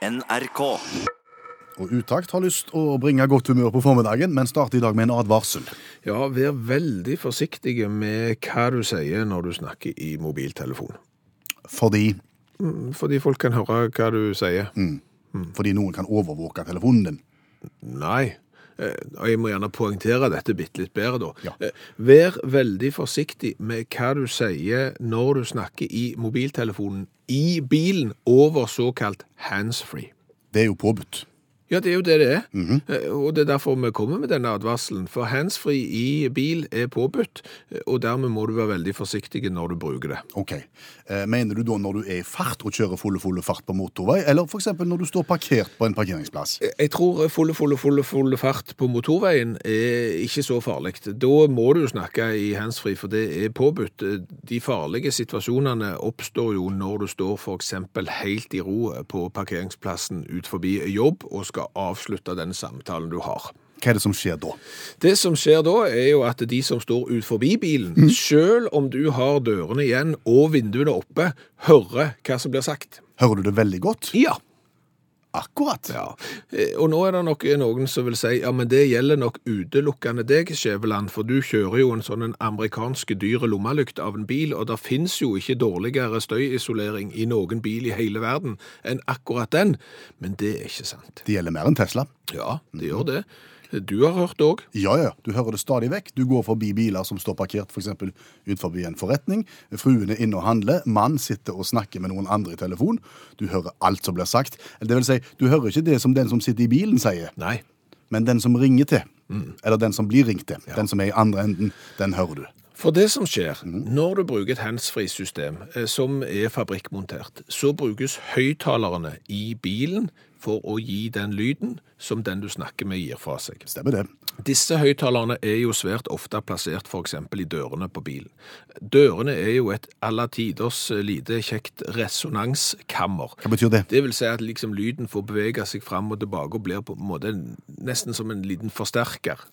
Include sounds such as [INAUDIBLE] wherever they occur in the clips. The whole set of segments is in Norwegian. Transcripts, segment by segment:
NRK. Og Utakt har lyst å bringe godt humør på formiddagen, men starter i dag med en advarsel. Ja, vær veldig forsiktig med hva du sier når du snakker i mobiltelefon. Fordi, Fordi folk kan høre hva du sier. fordi noen kan overvåke telefonen din. Nei. Eh, Og jeg må gjerne poengtere dette bitte litt bedre, da. Ja. Eh, Vær veldig forsiktig med hva du sier når du snakker i mobiltelefonen i bilen over såkalt handsfree. Det er jo påbudt. Ja, det er jo det det er. Eh, Og det er derfor vi kommer med denne advarselen. For handsfree i bil er påbudt, eh, og dermed må du være veldig forsiktig når du bruker det. Ok. Eh, mener du da når du er i fart og kjører fulle, fulle fart på motorvei, eller eksempel når du står parkert på en parkeringsplass? Jeg tror fulle, fulle, fulle, fulle fart på motorveien er ikke så farlig. Da må du snakke i handsfree, for det er påbudt. De farlige situasjonene oppstår jo når du står eksempel helt i ro på parkeringsplassen ut forbi jobb og skal avslutte den samtalen du har. Hva er det som skjer da? Det som skjer da, er jo at de som står ut forbi bilen, selv om du har dørene igjen og vinduene oppe, hører hva som blir sagt. Hører du det veldig godt? Ja. Akkurat. Ja, eh, og nå er det nok noen som vil si ja, men det gjelder nok utelukkende deg, Skjæveland, for du kjører jo en sånn en amerikansk dyre lommelykt av en bil, og det finnes jo ikke dårligere støyisolering i noen bil i hele verden enn akkurat den. Men det er ikke sant. Det gjelder mer enn Tesla. Ja, det gjør det. Du har hørt det òg. Ja, ja, du hører det stadig vekk. Du går forbi biler som står parkert f.eks. ut utenfor en forretning. Fruen er inne og handler. Mann sitter og snakker med noen andre i telefon. Du hører alt som blir sagt. Det vil si, du hører ikke det som den som sitter i bilen sier, Nei. men den som ringer til. Eller den som blir ringt til. Den som er i andre enden, den hører du. For det som skjer, når du bruker et handsfree-system eh, som er fabrikkmontert, så brukes høyttalerne i bilen for å gi den lyden som den du snakker med gir fra seg. Stemmer det. Disse høyttalerne er jo svært ofte plassert eksempel i dørene på bilen. Dørene er jo et alle tiders eh, lite kjekt resonanskammer. Hva betyr det? Det vil si at liksom lyden får bevege seg fram og tilbake og blir på en måte nesten som en liten forsterker.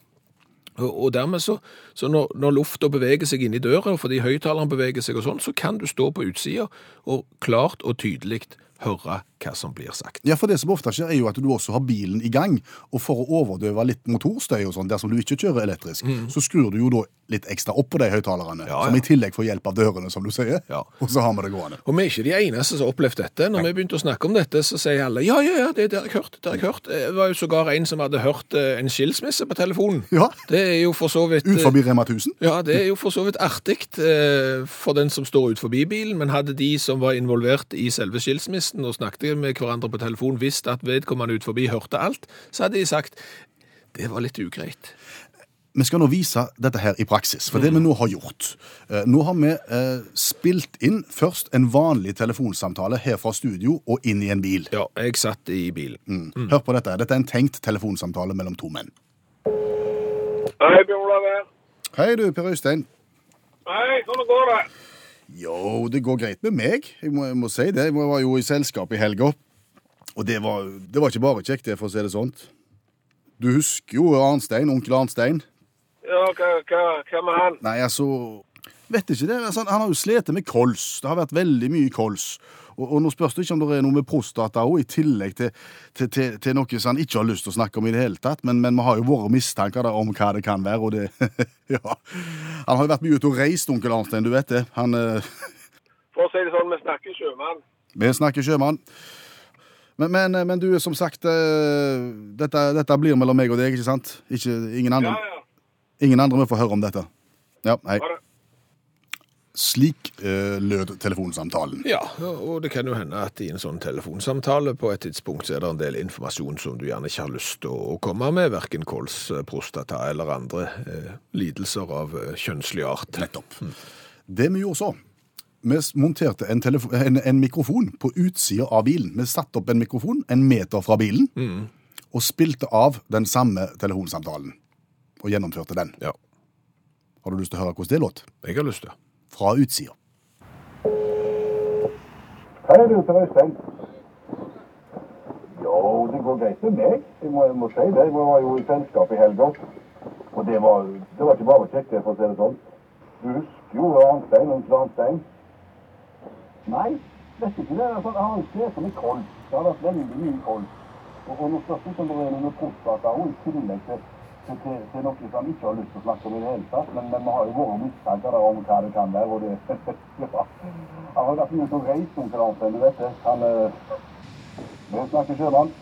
Og, dermed så, så når, når lufta beveger seg inn i døra, fordi høyttaleren beveger seg og sånn, så kan du stå på utsida og klart og tydelig høre hva som blir sagt. Ja, for det som ofte skjer er jo at du også har bilen i gang, og for å overdøve litt motorstøy og sånn, dersom du ikke kjører elektrisk, så skrur du jo da litt ekstra opp på de høyttalerne, Ja, som i tillegg får hjelp av dørene, som du sier, Ja. og så har vi det gående. Og vi er ikke de eneste som har opplevd dette. Når vi begynte å snakke om dette, så sier alle ja, ja, ja, det har jeg hørt. det har jeg hørt. Det var jo sågar en som hadde hørt eh, en skilsmisse på telefonen. Ja, Det er jo for så vidt ut forbi Rema 1000. Ja, det er jo for så vidt artig eh, for den som står ut forbi bilen, men hadde de som var involvert i selve skilsmissen og snakket med hverandre på telefon, visst at vedkommende ut forbi hørte alt, så hadde de sagt det var litt ugreit. Vi skal nå vise dette her i praksis, for det vi nå har gjort. eh, Nå har vi eh, spilt inn først en vanlig telefonsamtale her fra studio og inn i en bil. Ja, jeg satt i bilen. Mm. Hør på dette. Dette er en tenkt telefonsamtale mellom to menn. Hei, Bjørn Olav her. Hei du, Per Øystein. Hei, hvordan går det? Jo, det går greit med meg. Jeg må, jeg må si det. Jeg var jo i selskap i helga. Og det var, det var ikke bare kjekt, det, for å si det sånn. Du husker jo Arnstein, onkel Arnstein? Ja, hva, hva, hva med han? Nei, altså Vet ikke det. Altså, han har jo slitt med kols. Det har vært veldig mye kols. Og, og nå spørs det ikke om det er noe med prostata òg, i tillegg til, til, til, til noe som han ikke har lyst til å snakke om i det hele tatt. Men, men vi har jo våre mistanker om hva det kan være, og det [LAUGHS] Ja. Han har jo vært mye ute og reist, onkel Arnstein, du vet det. Han eh, For å si det sånn, vi snakker sjømann. Vi snakker sjømann. Men, men, men du, som sagt, eh, dette, dette blir mellom meg og deg, ikke sant? Ikke, ingen, andre, ja. ingen andre vil få høre om dette. Ja, hei. Ha det. Slik eh, lød telefonsamtalen. Ja, og det kan jo hende at i en sånn telefonsamtale på et tidspunkt så er det en del informasjon som du gjerne ikke har lyst til å komme med, hverken kols, eh, prostata eller andre eh, lidelser av eh, kjønnslig art. Nettopp. Det vi gjorde så, vi monterte en, en, en mikrofon på utsida av bilen. Vi satte opp en mikrofon en meter fra bilen, og spilte av den samme telefonsamtalen. Og gjennomførte den. Ja, Har du lyst til å høre hvordan det låt? jeg har lyst til. Fra utsida. Hei du, Per Øystein. Jo, det går greit med meg. Jeg må, jeg må si det. Jeg var jo i selskap i helga. Og det var, det var ikke bare kjekt, for å si det sånn. Du husker jo Arnstein, og Arnstein? Nei, vet ikke det. Altså, han slet med kols. Det har vært veldig mye kols. Og, og nå det ikke om er noe prostata i tillegg til, til, til, til noe som han ikke har lyst til å snakke om i det hele tatt. Men, men vi har jo våre mistanker der om hva det kan være. Og det, ja. Han har vært ute og reist til du vet det. Han eh, Vi snakker sjømann.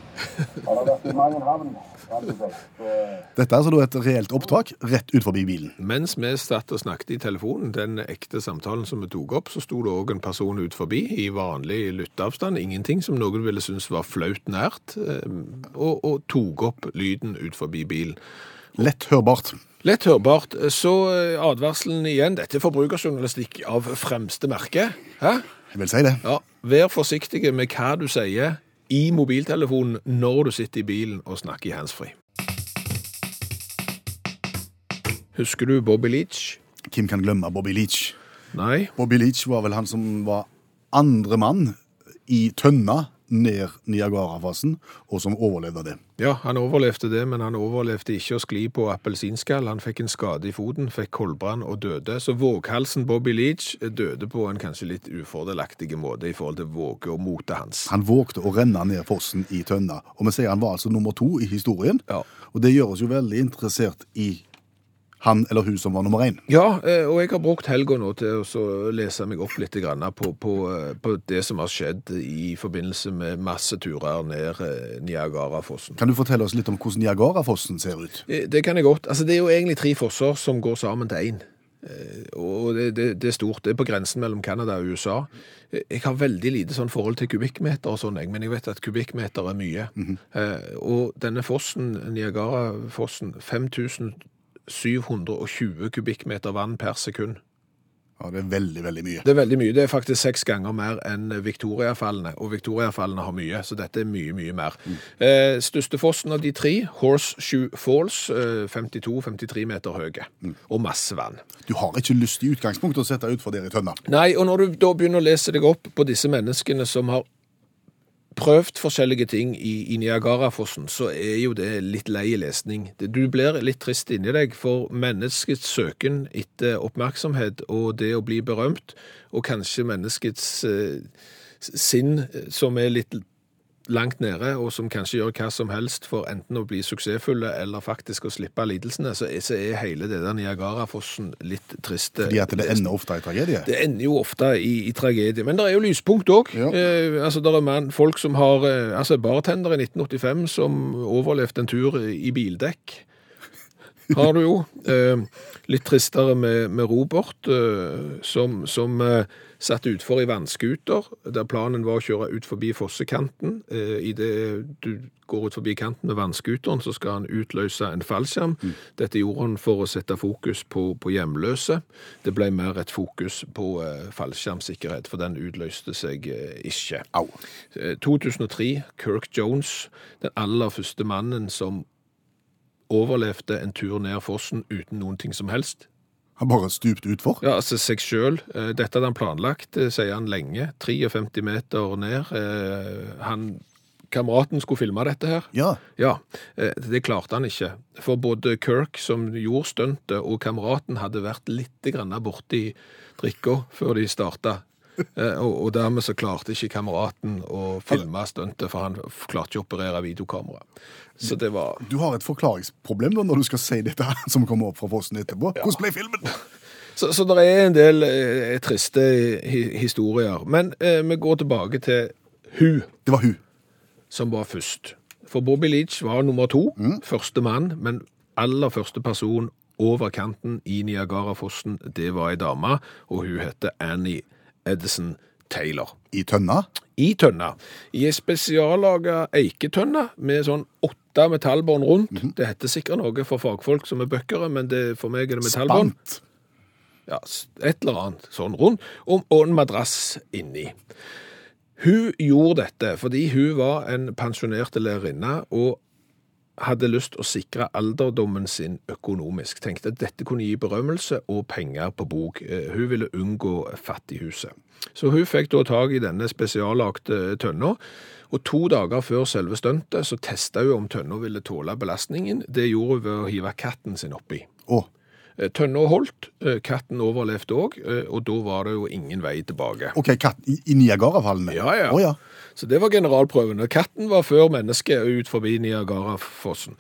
Han har vært i mange havn, kan du si. Så, Dette er altså et reelt opptak rett ut forbi bilen. Mens vi satt og snakket i telefonen, den ekte samtalen som vi tok opp, så sto det òg en person ut forbi i vanlig lytteavstand, ingenting som noen ville synes var flaut nært, eh, og, og tok opp lyden ut forbi bilen. Lett hørbart. Lett hørbart. Så eh, advarselen igjen, dette er forbrukerjournalistikk av fremste merke. Hæ? Jeg vil si det. Ja, vær forsiktig med hva du sier i mobiltelefonen når du sitter i bilen og snakker i handsfree. Husker du Bobby Leach? Hvem kan glemme Bobby Leach? Nei? Bobby Leach var vel han som var andre mann i tønna ned Niagara-fasen, og som overlevde det. Ja, han overlevde det, men han overlevde ikke å skli på appelsinskall. Han fikk en skade i foten, fikk koldbrann og døde. Så våghalsen Bobby Leach døde på en kanskje litt ufordelaktig måte i forhold til våge og motet hans. Han vågte å renne ned fossen i tønna, og vi sier han var altså nummer to i historien. Ja. Og det gjør oss jo veldig interessert i han eller hun som var nummer én. Ja, eh, og jeg har brukt helga nå til å lese meg opp litt på, på, eh, på det som har skjedd i forbindelse med masse turer ned eh, Niagarafossen. Kan du fortelle oss litt om hvordan Niagarafossen ser ut? Det kan jeg godt. Altså, det er jo egentlig tre fosser som går sammen til én. Og det, det, det er stort. Det er på grensen mellom Canada og USA. Jeg har veldig lite sånn forhold til kubikkmeter og sånn, men jeg vet at kubikkmeter er mye. Eh, Og denne fossen, Niagarafossen, 5720 kubikkmeter vann per sekund. Ja, Det er veldig, veldig mye. Det er veldig mye. Det er faktisk seks ganger mer enn Victoria-fallene, og Victoria-fallene har mye, så dette er mye, mye mer. Eh, største fossen av de tre, Horseshoe Falls, eh, 52-53 meter høye, og masse vann. Du har ikke lyst i utgangspunktet å sette utfor der i tønna. Nei, og når du da begynner å lese deg opp på disse menneskene som har prøvd forskjellige ting i, i Niagarafossen, så er jo det litt lei lesning. Du blir litt trist inni deg, for menneskets søken etter oppmerksomhet og det å bli berømt, og kanskje menneskets eh, sinn eh, som er litt langt nede, og som kanskje gjør hva som helst for enten å bli suksessfulle eller faktisk å slippe lidelsene, så er, så er hele det der Niagarafossen litt trist. Fordi at det ender ofte i tragedie. det ender jo ofte i, i tragedie. Men det er jo lyspunkt òg. Ja. Eh, altså, det er man, folk som har eh, altså Bartender i 1985 som overlevde en tur i bildekk. Har du jo. Eh, litt tristere med, med Robert, eh, som, som eh, satt utfor i vannskuter, der planen var å kjøre ut forbi fossekanten. Eh, I det du går ut forbi kanten med vannskuteren, så skal han utløse en fallskjerm. Dette gjorde han for å sette fokus på, på hjemløse. Det ble mer et fokus på eh, fallskjermsikkerhet, for den utløste seg eh, ikke. Au. Eh, 2003, Kirk Jones, den aller første mannen som overlevde en tur ned fossen uten noen ting som helst. Han bare stupt utfor. Ja, altså seg sjøl. Dette hadde han planlagt, sier han lenge. 53 meter ned. Eh, Han, kameraten skulle filme dette her. Ja. Ja, eh, det klarte han ikke. For både Kirk, som gjorde stuntet, og kameraten hadde vært litt borti drikka før de starta. [LAUGHS] Eh, Og, dermed så klarte ikke kameraten å filme stuntet, for han klarte ikke å operere videokamera. Så det var Du har et forklaringsproblem da når du skal si dette her som kommer opp fra fossen etterpå. Hvordan ble filmen? [LAUGHS] Så, så det er en del eh, triste hi historier. Men eh, vi går tilbake til hun Det var hun. som var først. For Bobby Leach var nummer to, første mann, men aller første person over kanten i Niagarafossen, det var ei dame, og hun heter Annie Edison Taylor. I tønna. I tønna. I ei spesiallaga eiketønne med sånn åtte metallbånd rundt. Det heter sikkert noe for fagfolk som er bøkkere, men det, for meg er det metallbånd. Spant. Ja, et eller annet sånn rundt, og, og en madrass inni. Hun gjorde dette fordi hun var en pensjonert lærerinne og hadde lyst å sikre alderdommen sin økonomisk. Tenkte at dette kunne gi berømmelse og penger på bok. Eh, Hun ville unngå fattighuset. Så hun fikk da tak i denne spesiallagte tønna, og to dager før selve stuntet så testa hun om tønna ville tåle belastningen. Det gjorde hun ved å hive katten sin oppi. Eh, Tønna holdt, eh, katten overlevde òg, og da var det jo ingen vei tilbake. OK, katt i, i Niagarafallene? Ja, ja. Oh, ja. Så det var generalprøven. Katten var før mennesket ut forbi Niagarafossen.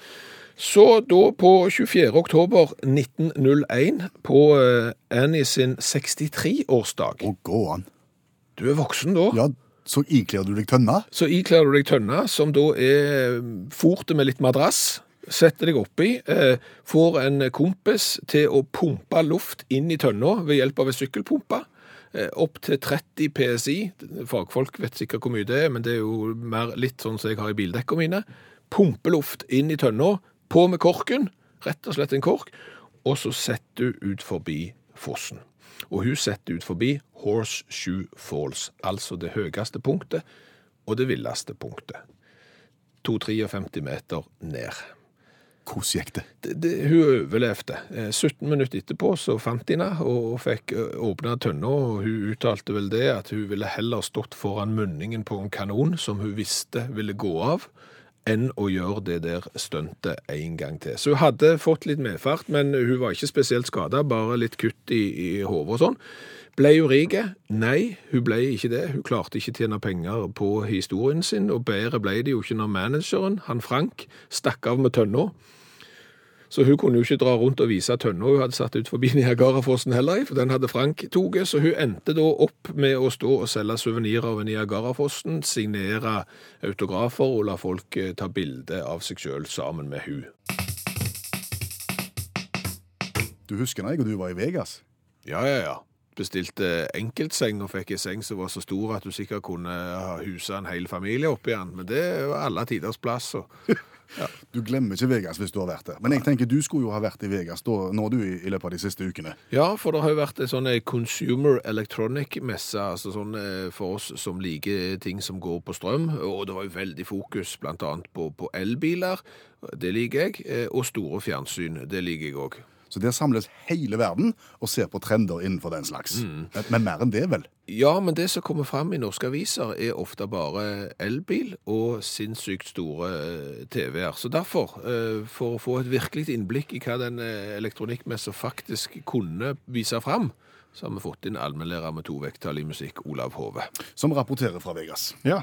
Så da på 24. oktober 1901, på eh, Annie sin 63-årsdag Å, gå an. Du er voksen da. Ja, så ikler du deg tønna? Så ikler du deg tønna, som da er forte med litt madrass. Setter deg oppi, eh, får en kompis til å pumpe luft inn i tønna ved hjelp av en sykkelpumpe. Eh, opp til 30 PSI. Fagfolk vet sikkert hvor mye det er, men det er jo mer litt sånn som jeg har i bildekka mine. Pumpe luft inn i tønna, på med korken, rett og slett en kork, og så setter du ut forbi fossen. Og hun setter ut forbi Horseshoe Falls, altså det høyeste punktet og det villeste punktet. 253 meter ned. Hvordan gikk det? Det, det, hun overlevde. Eh, 17 minutter etterpå så fant de henne og fikk eh, åpna tønna. Hun uttalte vel det at hun ville heller stått foran munningen på en kanon som hun visste ville gå av, enn å gjøre det der stuntet en gang til. Så hun hadde fått litt medfart, men hun var ikke spesielt skada, bare litt kutt i, i hodet og sånn. Ble hun rik? Nei, hun ble ikke det. Hun klarte ikke tjene penger på historien sin, og bedre ble det jo ikke når manageren, han Frank, stakk av med tønna. Så hun kunne jo ikke dra rundt og vise tønna hun hadde satt ut forbi [LAUGHS] Niagarafossen heller, for den hadde Frank tatt. Så hun endte da opp med å stå og selge suvenirer over Niagarafossen, signere autografer og la folk eh, ta bilde av seg sjøl sammen med hun. Du husker jeg og du var i Vegas? Ja, ja, ja. Bestilte enkeltseng og fikk ei seng som var så stor at du sikkert kunne ha husa en hel familie oppi den. Men det var alle tiders plass. Og [LAUGHS] Du glemmer ikke Vegas hvis du har vært der. Men jeg tenker du skulle jo ha vært i Vegas da, nå du i, løpet av de siste ukene. Ja, for det har jo vært en sånn eh, consumer electronic-messe, altså sånn eh, for oss som liker ting som går på strøm, og det var jo veldig fokus annet på, på elbiler, det liker jeg, eh, og store fjernsyn, det liker jeg òg. Så der samles hele verden og ser på trender innenfor den slags. Men mer enn det, vel? Ja, men det som kommer fram i norske aviser er ofte bare elbil og sinnssykt store eh, TV-er. Så derfor, eh, for å få et virkelig innblikk i hva den eh, elektronikkmessa faktisk kunne vise fram, så har vi fått inn allmennlærer med to vekttall i musikk, Olav Hove. Som rapporterer fra Vegas. Ja,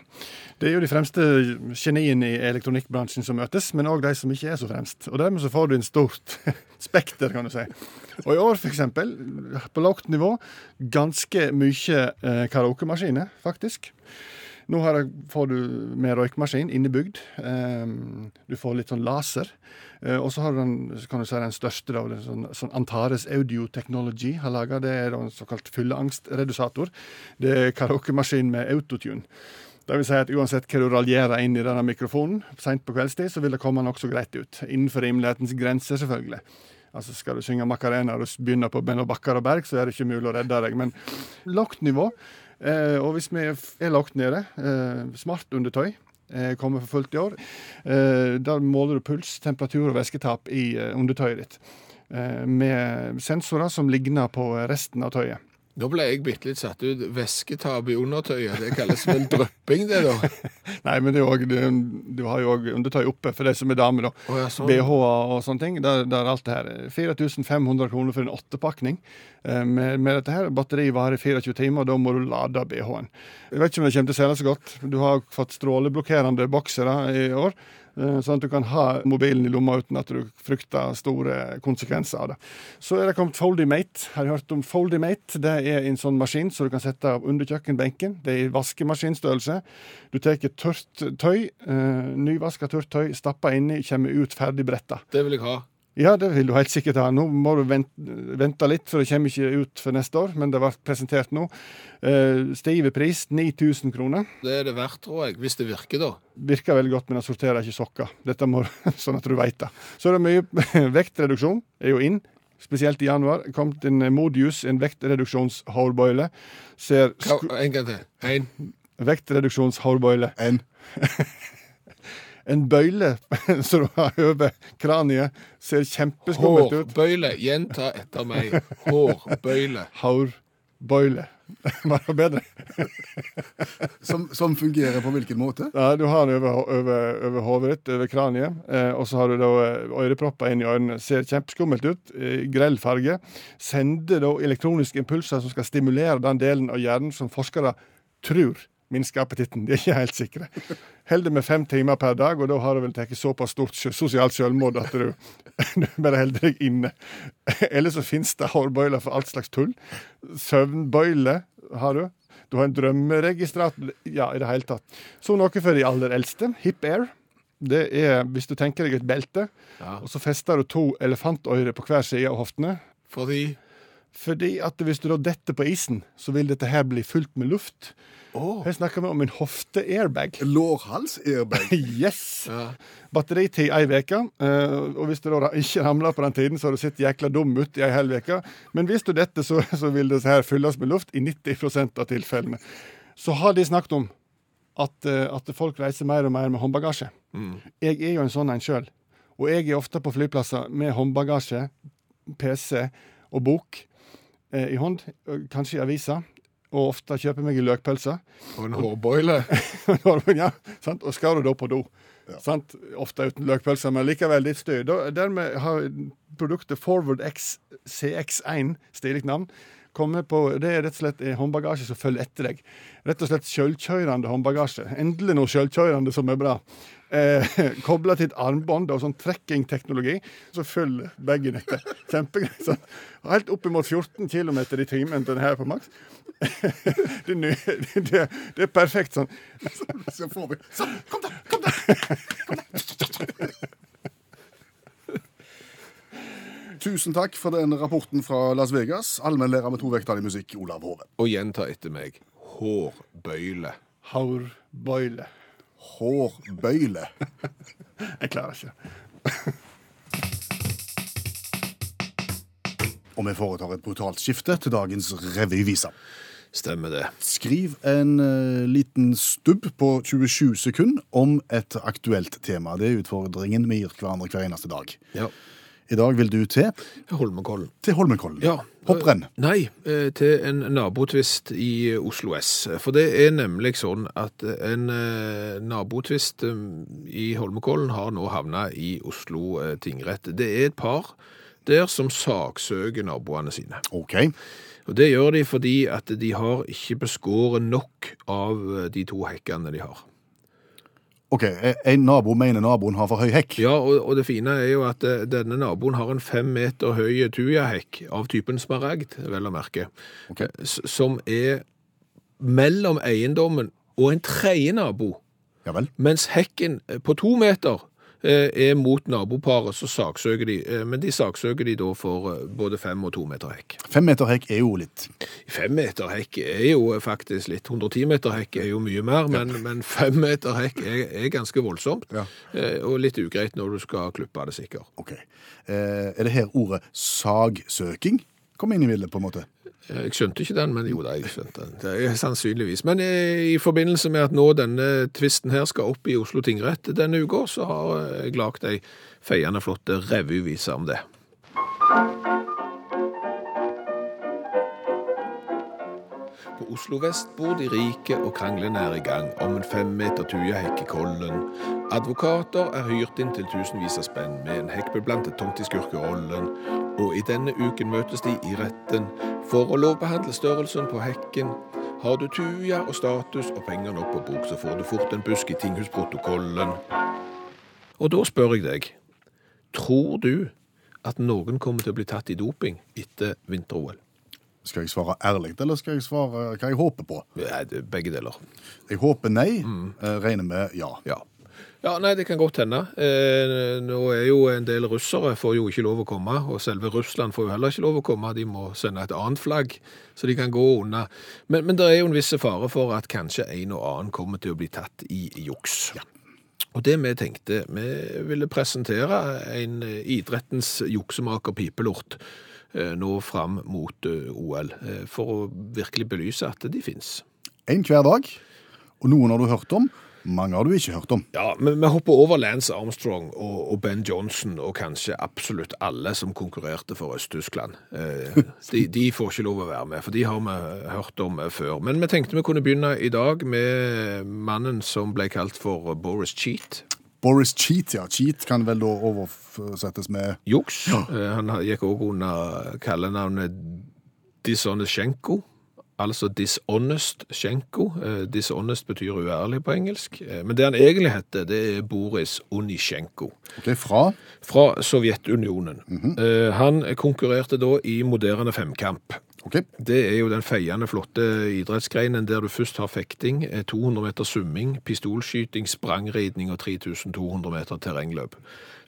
det er jo de fremste geniene i elektronikkbransjen som møtes, men òg de som ikke er så fremst. Og dermed så får du en stort [LAUGHS] spekter, kan du si. Og i år, for eksempel, på lavt nivå, ganske mye eh, karaokemaskiner, faktisk. Nå jeg, får du med røykmaskin innebygd. Um, du får litt sånn laser. Eh, og så har du den, kan du si den største, da, sånn, sånn Antares Audio Technology har laga. Det er en såkalt fylleangstredusator. Det er karaokemaskin med autotune. Det vil si at uansett hva du raljerer inn i denne mikrofonen seint på kveldstid, så vil det komme nokså greit ut. Innenfor rimelighetens grenser, selvfølgelig. Altså Skal du synge Macarena og begynne på Benno Bakkar og Berg, så er det ikke mulig å redde deg. Men lavt nivå. Eh, og hvis vi er lagt nede, eh, smart undertøy eh, kommer for fullt i år. Eh, da måler du puls, temperatur og væsketap i eh, undertøyet ditt. Eh, med sensorer som ligner på resten av tøyet. Nå ble jeg bitte litt satt ut. Væsketap i undertøyet, det kalles vel drypping, det da? [LAUGHS] Nei, men det er det, du har jo òg undertøy oppe for de som er damer, da. Oh, ja, sånn. BH-er og sånne ting. Der, der alt det her. 4500 kroner for en åttepakning. Eh, Med, med dette her, Batteriet varer i 24 timer, og da må du lade BH-en. Jeg vet ikke om det kommer til å selge så godt. Du har fått stråleblokkerende boksere i år. Eh, Sånn at du kan ha mobilen i lomma uten at du frykter store konsekvenser av det. Så er det kommet Foldymate. Har du hørt om Foldymate? Det er en sånn maskin som du kan sette under kjøkkenbenken. Det er i vaskemaskinstørrelse. Du tar tørt tøy, eh, nyvaska tørt tøy, stapper inni, kommer ut ferdig bretta. Det vil jeg ha. Ja, det vil du helt sikkert ha. Nå må du vente, vente litt, for det kommer ikke ut for neste år, men det ble presentert nå. Eh, stive pris 9000 kroner. Det er det verdt, tror jeg, hvis det virker, da. Virker veldig godt, men det sorterer ikke sokker. Dette må, [LAUGHS] sånn at du veit det. Så er det mye [LAUGHS] vektreduksjon, er jo inn. Spesielt i januar. Kommet en Modius, en vektreduksjonshårbøyle. Ser en gang til. En. vektreduksjonshårbøyle. En [LAUGHS] En bøyle [LAUGHS] som du har over kraniet, ser kjempeskummelt ut. Hårbøyle. Gjenta etter meg. Hårbøyle. Hårbøyle. Var [LAUGHS] det bedre? Som, som fungerer på hvilken måte? Ja, Du har den over, over, over hodet ditt, over kraniet, eh, og så har du da eh, ørepropper inn i ørene. Ser kjempeskummelt ut. Eh, grell farge. Sender da elektroniske impulser som skal stimulere den delen av hjernen som forskere tror minsker appetitten. De er ikke helt sikre. Holder med fem timer per dag, og da har du vel tatt såpass stort sosialt selvmord at du, [LAUGHS] du bare holder deg inne. Eller så finnes det hårbøyler for alt slags tull. Søvnbøyle har du. Du har en drømmeregistrator. Ja, i det hele tatt. Så noe for de aller eldste. Hip Air. Det er hvis du tenker deg et belte, Ja. og så fester du to elefantører på hver side av hoftene. Fordi Fordi at hvis du da detter på isen, så vil dette her bli fullt med luft. Oh. Her snakker vi om en hofte-airbag. Lårhals-airbag. [LAUGHS] Yes! Ja. Batteritid ei uke. eh, og hvis du da ikke ramler på den tiden, så har du sett jækla dum ut i ei hel uke. Men hvis du detter, så, så vil det her fylles med luft i 90 av tilfellene. Så har de snakket om at, eh, at folk reiser mer og mer med håndbagasje. Jeg er jo en sånn en sjøl. Og jeg er ofte på flyplasser med håndbagasje, PC og bok i hånd. eh, Kanskje i avisa. Og ofte kjøper meg en løkpølse. Og en hårboile. [LAUGHS] ja, sant? Og skal du da på do. Sant? Ofte uten løkpølse, men likevel litt støy. Dermed har produktet Forward X CX1, stilig navn, kommet på Det er rett og slett håndbagasje som følger etter deg. Rett og slett sjølkjørende håndbagasje. Endelig noe sjølkjørende som er bra. Eh, [LAUGHS] Kobla til et armbånd og sånn trekkingteknologi, så følger bagen etter. Kjempegreit. Sånn. Helt oppimot 14 km i timen den her på maks. [LAUGHS] det, [LAUGHS] det, det er perfekt sånn. Så får vi Sånn, kom da! Kom da! Tusen takk for den rapporten fra Las Vegas. Allmennlærer med to vekttall i musikk, Olav Hove. Og gjenta etter meg. Hårbøyle. Haurbøyle. Hårbøyle. [LAUGHS] Jeg klarer ikke. [LAUGHS] Og vi foretar et brutalt skifte til dagens revyvise. Stemmer det. Skriv en uh, liten stubb på 27 sekunder om et aktuelt tema. Det er utfordringen vi gir hverandre hver eneste dag. Ja. I dag vil du til, Holmenkollen. til Holmenkollen. Ja. Hopprenn. Nei, eh, til en nabotvist i Oslo S. For det er nemlig sånn at en eh, nabotvist eh, i Holmenkollen har nå havna i Oslo eh, tingrett. Det er et par der som saksøker naboene sine. OK. Og Det gjør de fordi at de har ikke beskåret nok av eh, de to hekkene de har. Ok, En nabo mener naboen har for høy hekk. Ja, og, og det fine er jo at eh, denne naboen har en fem meter høy tujahekk av typen smaragd, vel å merke, okay. som er mellom eiendommen og en tredje nabo, Ja vel. mens hekken eh, på to meter eh, er mot naboparet, så saksøker de, eh, men de saksøker de da for eh, både fem og to meter hekk. Fem meter hekk er jo litt Fem meter hekk er jo faktisk litt, 110 meter hekk er jo mye mer, men, men fem meter hekk er, er ganske voldsomt, Ja. eh, og litt ugreit når du skal klippe det sikkert. OK. Eh, er det her ordet sagsøking kom inn i bildet, på en måte? Eh, Jeg skjønte ikke den, men jo da, jeg skjønte den. Det er sannsynligvis. Men eh, i forbindelse med at nå denne tvisten her skal opp i Oslo tingrett denne uka, så har eh, jeg lagd ei feiende flott revyvise om det. På Oslo vest bor de rike, og krangelen er i gang om en fem meter tujahekk i Kollen. Advokater er hyrt inn til tusenvis av spenn med en hekkbeblandet tomt i skurkerollen, og i denne uken møtes de i retten for å lovbehandle størrelsen på hekken. Har du tuja og status og penger nok på bok, så får du fort en busk i tinghusprotokollen. Og da spør jeg deg, tror du at noen kommer til å bli tatt i doping etter vinter-OL? Skal jeg svare ærlig, eller skal jeg svare hva jeg håper på? Ja, det er begge deler. Jeg håper nei. Mm. regner med ja. Ja. Ja, nei, det kan godt hende. Eh, nå er jo en del russere får jo ikke lov å komme, og selve Russland får jo heller ikke lov å komme. De må sende et annet flagg, så de kan gå unna. Men, men det er jo en viss fare for at kanskje en og annen kommer til å bli tatt i juks. Og det vi tenkte, vi ville presentere en eh, idrettens juksemaker pipelort eh, nå fram mot eh, OL, eh, for å virkelig belyse at de finnes. En hver dag. Og noen har du hørt om, Mange har du ikke hørt om. Ja, men vi hopper over Lance Armstrong og, og Ben Johnson og kanskje absolutt alle som konkurrerte for Øst-Tyskland. Eh, [LAUGHS] de, de får ikke lov å være med, for de har vi hørt om før. Men vi tenkte vi kunne begynne i dag med mannen som ble kalt for Boris Cheat. Boris Cheat, ja. Cheat kan vel da oversettes med Juks. Ja. Han gikk også under kallenavnet Dishonestchenko. Altså dishonest Schenko. Eh, Dishonest betyr uærlig på engelsk. Eh, Men det han egentlig heter, det er Boris Unisjenko. Ok, fra Fra Sovjetunionen. Eh, Han konkurrerte da i moderne femkamp. Ok, Det er jo den feiende flotte idrettsgreinen der du først har fekting, eh, 200 meter summing, pistolskyting, sprangridning og 3200 meter terrengløp.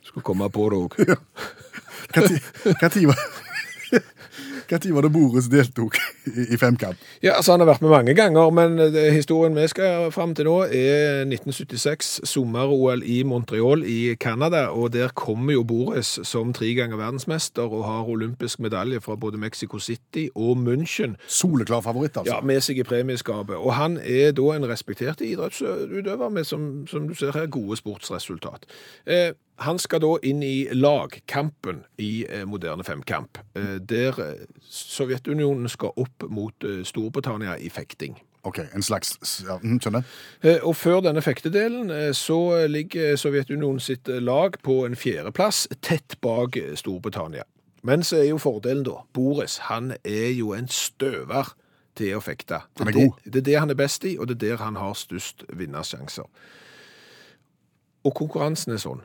Skulle komme på det òg. Tid var Tid var det Boris deltok i, i femkamp? Ja, altså Han har vært med mange ganger, men historien vi skal fram til nå, er 1976, sommer-OL i Montreal i Canada. Og der kommer jo Boris som tre ganger verdensmester og har olympisk medalje fra både Mexico City og München. Soleklar favoritt, altså. Ja, med seg i premieskapet. Og han er da en respektert idrettsutøver med, som, som du ser her, gode sportsresultat. Eh, han skal da inn i lagkampen i eh, moderne femkamp, eh, der eh, Sovjetunionen skal opp mot Storbritannia i fekting. Ok, en slags ja, mm, Skjønner. Og før denne fektedelen så ligger Sovjetunionen sitt lag på en fjerdeplass, tett bak Storbritannia. Men så er jo fordelen da, Boris, han er jo en støver til å fekte. Det Han er det- god. Det er det han er best i, og det er der han har størst vinnersjanser. Og konkurransen er sånn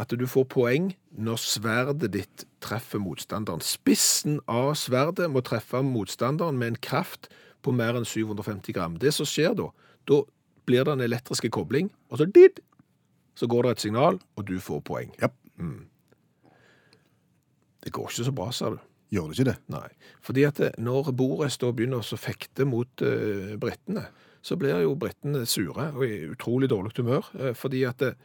at du får poeng når sverdet ditt treffer motstanderen. Spissen av sverdet må treffe motstanderen med en kraft på mer enn 750 gram. Det som skjer da, da blir det en elektriske kobling, og så did, så går det et signal, og du får poeng. Ja, Det går ikke så bra, sa du. gjør det ikke det? Nei. Fordi at når Bores da begynner å fekte mot uh, britene, så blir jo britene sure og i utrolig dårlig humør. Uh, fordi at eh,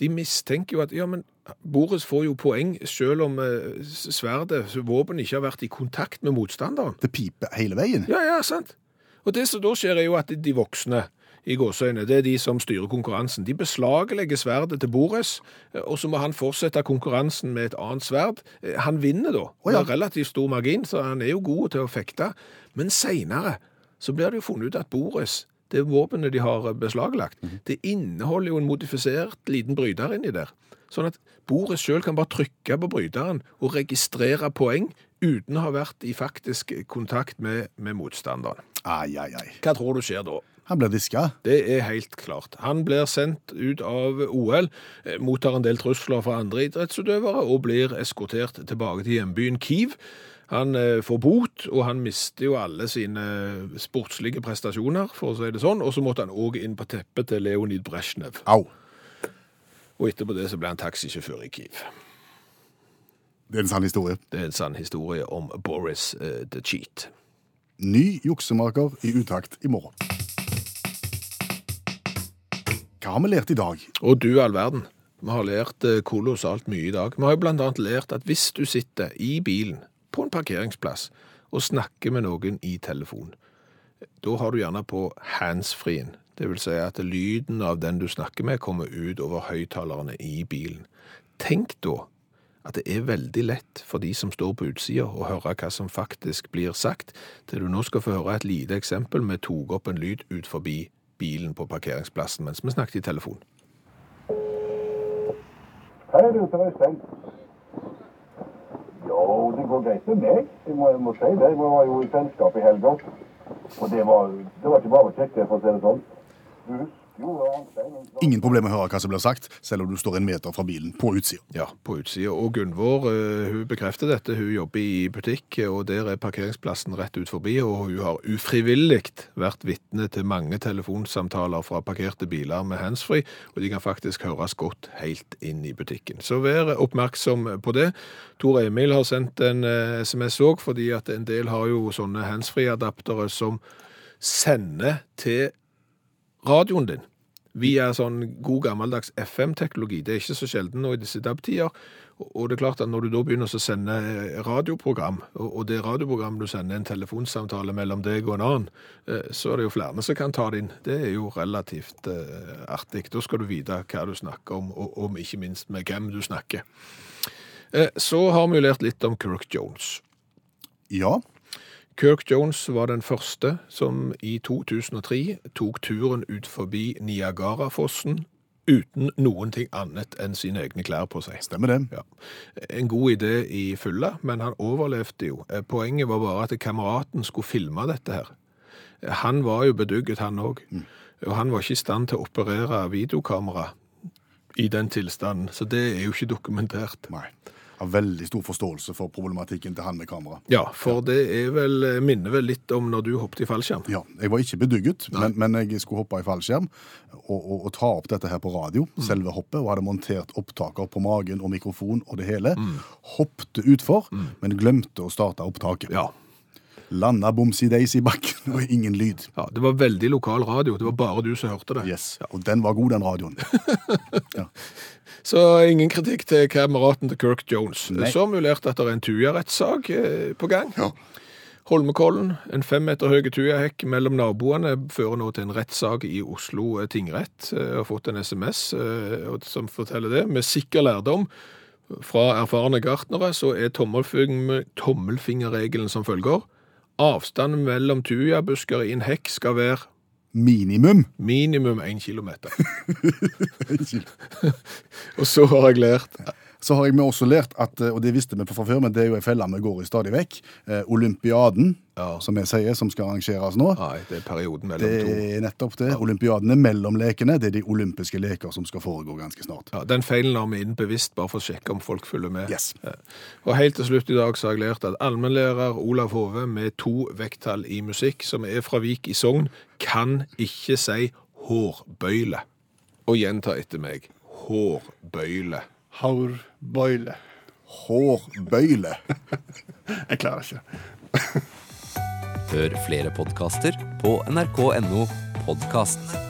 de mistenker jo at ja, men Boris får jo poeng selv om eh, sverdet, våpenet, ikke har vært i kontakt med motstanderen. Det piper hele veien. Ja, ja, sant. Og det som da skjer er jo at de voksne i gåsøyne, det er de som styrer konkurransen. De beslaglegger sverdet til Boris, eh, og så må han fortsette konkurransen med et annet sverd. Eh, Han vinner da, Å, ja. med relativt stor margin, så han er jo god til å fekte. Men senere så blir det jo funnet ut at Boris, det våpenet de har beslaglagt, det inneholder jo en modifisert liten bryter inni der. Sånn at Boris selv kan bare trykke på bryteren og registrere poeng uten å ha vært i faktisk kontakt med, med motstanderen. Ai, ai, ai. Hva tror du skjer da? Han blir diska. Det er helt klart. Han blir sendt ut av OL, eh, mottar en del trusler fra andre idrettsutøvere og blir eskortert tilbake til hjembyen Kiev. Han eh, får bot, og han mister jo alle sine sportslige prestasjoner, for å si det sånn, og så måtte han òg inn på teppet til Leonid Brezjnev. Au. Og etterpå det så ble han taxisjåfør i Kiev. Det er en sann historie. Det er en sann historie om Boris uh, the Cheat. Ny juksemaker i utakt i morgen. Hva har vi lært i dag? Og du all verden, vi har lært eh, kolossalt mye i dag. Vi har jo annet lært at hvis du sitter i bilen på en parkeringsplass og snakker med noen i telefon, da har du gjerne på handsfree-en. Det vil si at lyden av den du snakker med kommer ut over høyttalerne i bilen. Tenk da at det er veldig lett for de som står på utsida å høre hva som faktisk blir sagt, til du nå skal få høre et lite eksempel vi tok opp en lyd ut forbi bilen på parkeringsplassen mens vi snakket i telefon. Hei, du, til Øystein. Jo, det går greit med meg. Jeg må, jeg må si det. Jeg var jo i selskap i helga. Og det var, det var ikke bare kjekt, for å si det sånn. Du Arnstein Ingen problem å høre hva som blir sagt, selv om du står en meter fra bilen på utsida. Ja, på utsida. Og Gunvor eh, hun bekrefter dette. Hun jobber i butikk, og der er parkeringsplassen rett ut forbi. Og hun har ufrivillig vært vitne til mange telefonsamtaler fra parkerte biler med handsfree, og de kan faktisk høres godt helt inn i butikken. Så vær oppmerksom på det. Tor Emil har sendt en eh, SMS òg, fordi at en del har jo sånne handsfree-adaptere som sender til radioen din. Via sånn god gammeldags FM-teknologi. Det er ikke så sjelden nå i disse DAB-tider. Og- det er klart at når du da begynner å sende eh, radioprogram, og det radioprogrammet du sender en telefonsamtale mellom deg og en annen, eh, så er det jo flere som kan ta det inn. Det er jo relativt eh, artig. Da skal du vite hva du snakker om, og, om ikke minst med hvem du snakker. Så har vi lært litt om Kirk Jones. Ja. Kirk Jones var den første som i 2003 tok turen ut forbi Niagarafossen uten noen ting annet enn sine egne klær på seg. Stemmer det. Ja. En god idé i fylla, men han overlevde jo. Eh, Poenget var bare at kameraten skulle filme dette her. Han var jo bedugget, han òg. Og han var ikke i stand til å operere videokamera i den tilstanden, så det er jo ikke dokumentert. Nei. Har veldig stor forståelse for problematikken til han med kamera. Ja, for det vel, minner vel litt om når du hoppet i fallskjerm. Ja, Jeg var ikke bedugget, men, men jeg skulle hoppe i fallskjerm og, og, og ta opp dette her på radio, selve hoppet, og hadde montert opptaker på magen og mikrofon og det hele. Hoppte utfor, men glemte å starte opptaket. Ja. Landa bomsi-deis i bakken, og ingen lyd. ja, det var veldig lokal radio. Det var bare du som hørte det. Yes, Og den var god, den radioen. [LAUGHS] Så ingen kritikk til kameraten til Kirk Jones. Nei. Så har vi at det er en Tuja-rettssak eh, på gang. Ja. Holmenkollen, en fem meter høy Tuja-hekk mellom naboene, fører nå til en rettssak i Oslo eh, tingrett. Jeg har fått en SMS eh, som forteller det. Med sikker lærdom fra erfarne gartnere så er tommelfing- tommelfingerregelen som følger. Avstanden mellom tujabusker i en hekk skal være Minimum. minimum én kilometer. [LAUGHS] [LAUGHS] Og så har jeg lært Så har jeg med også lært at, og det visste vi fra før, men det er jo ei felle vi går i stadig vekk, eh, Olympiaden, Ja. som jeg sier, som skal arrangeres nå. Nei, det er perioden mellom Det to. er nettopp det. Olympiaden er mellom lekene. Det er de olympiske leker som skal foregå ganske snart. Ja, Den feilen har vi inn bevisst, bare for å sjekke om folk følger med. Yes. Ja. Og helt til slutt i dag så har jeg lært at allmennlærer Olav Hove med to vekttall i musikk, som er fra Vik i Sogn, kan ikke si hårbøyle. Og gjenta etter meg. Hårbøyle. Haurbøyle. Hårbøyle. [LAUGHS] Jeg klarer ikke. Hør flere podkaster på nrk.no podkast.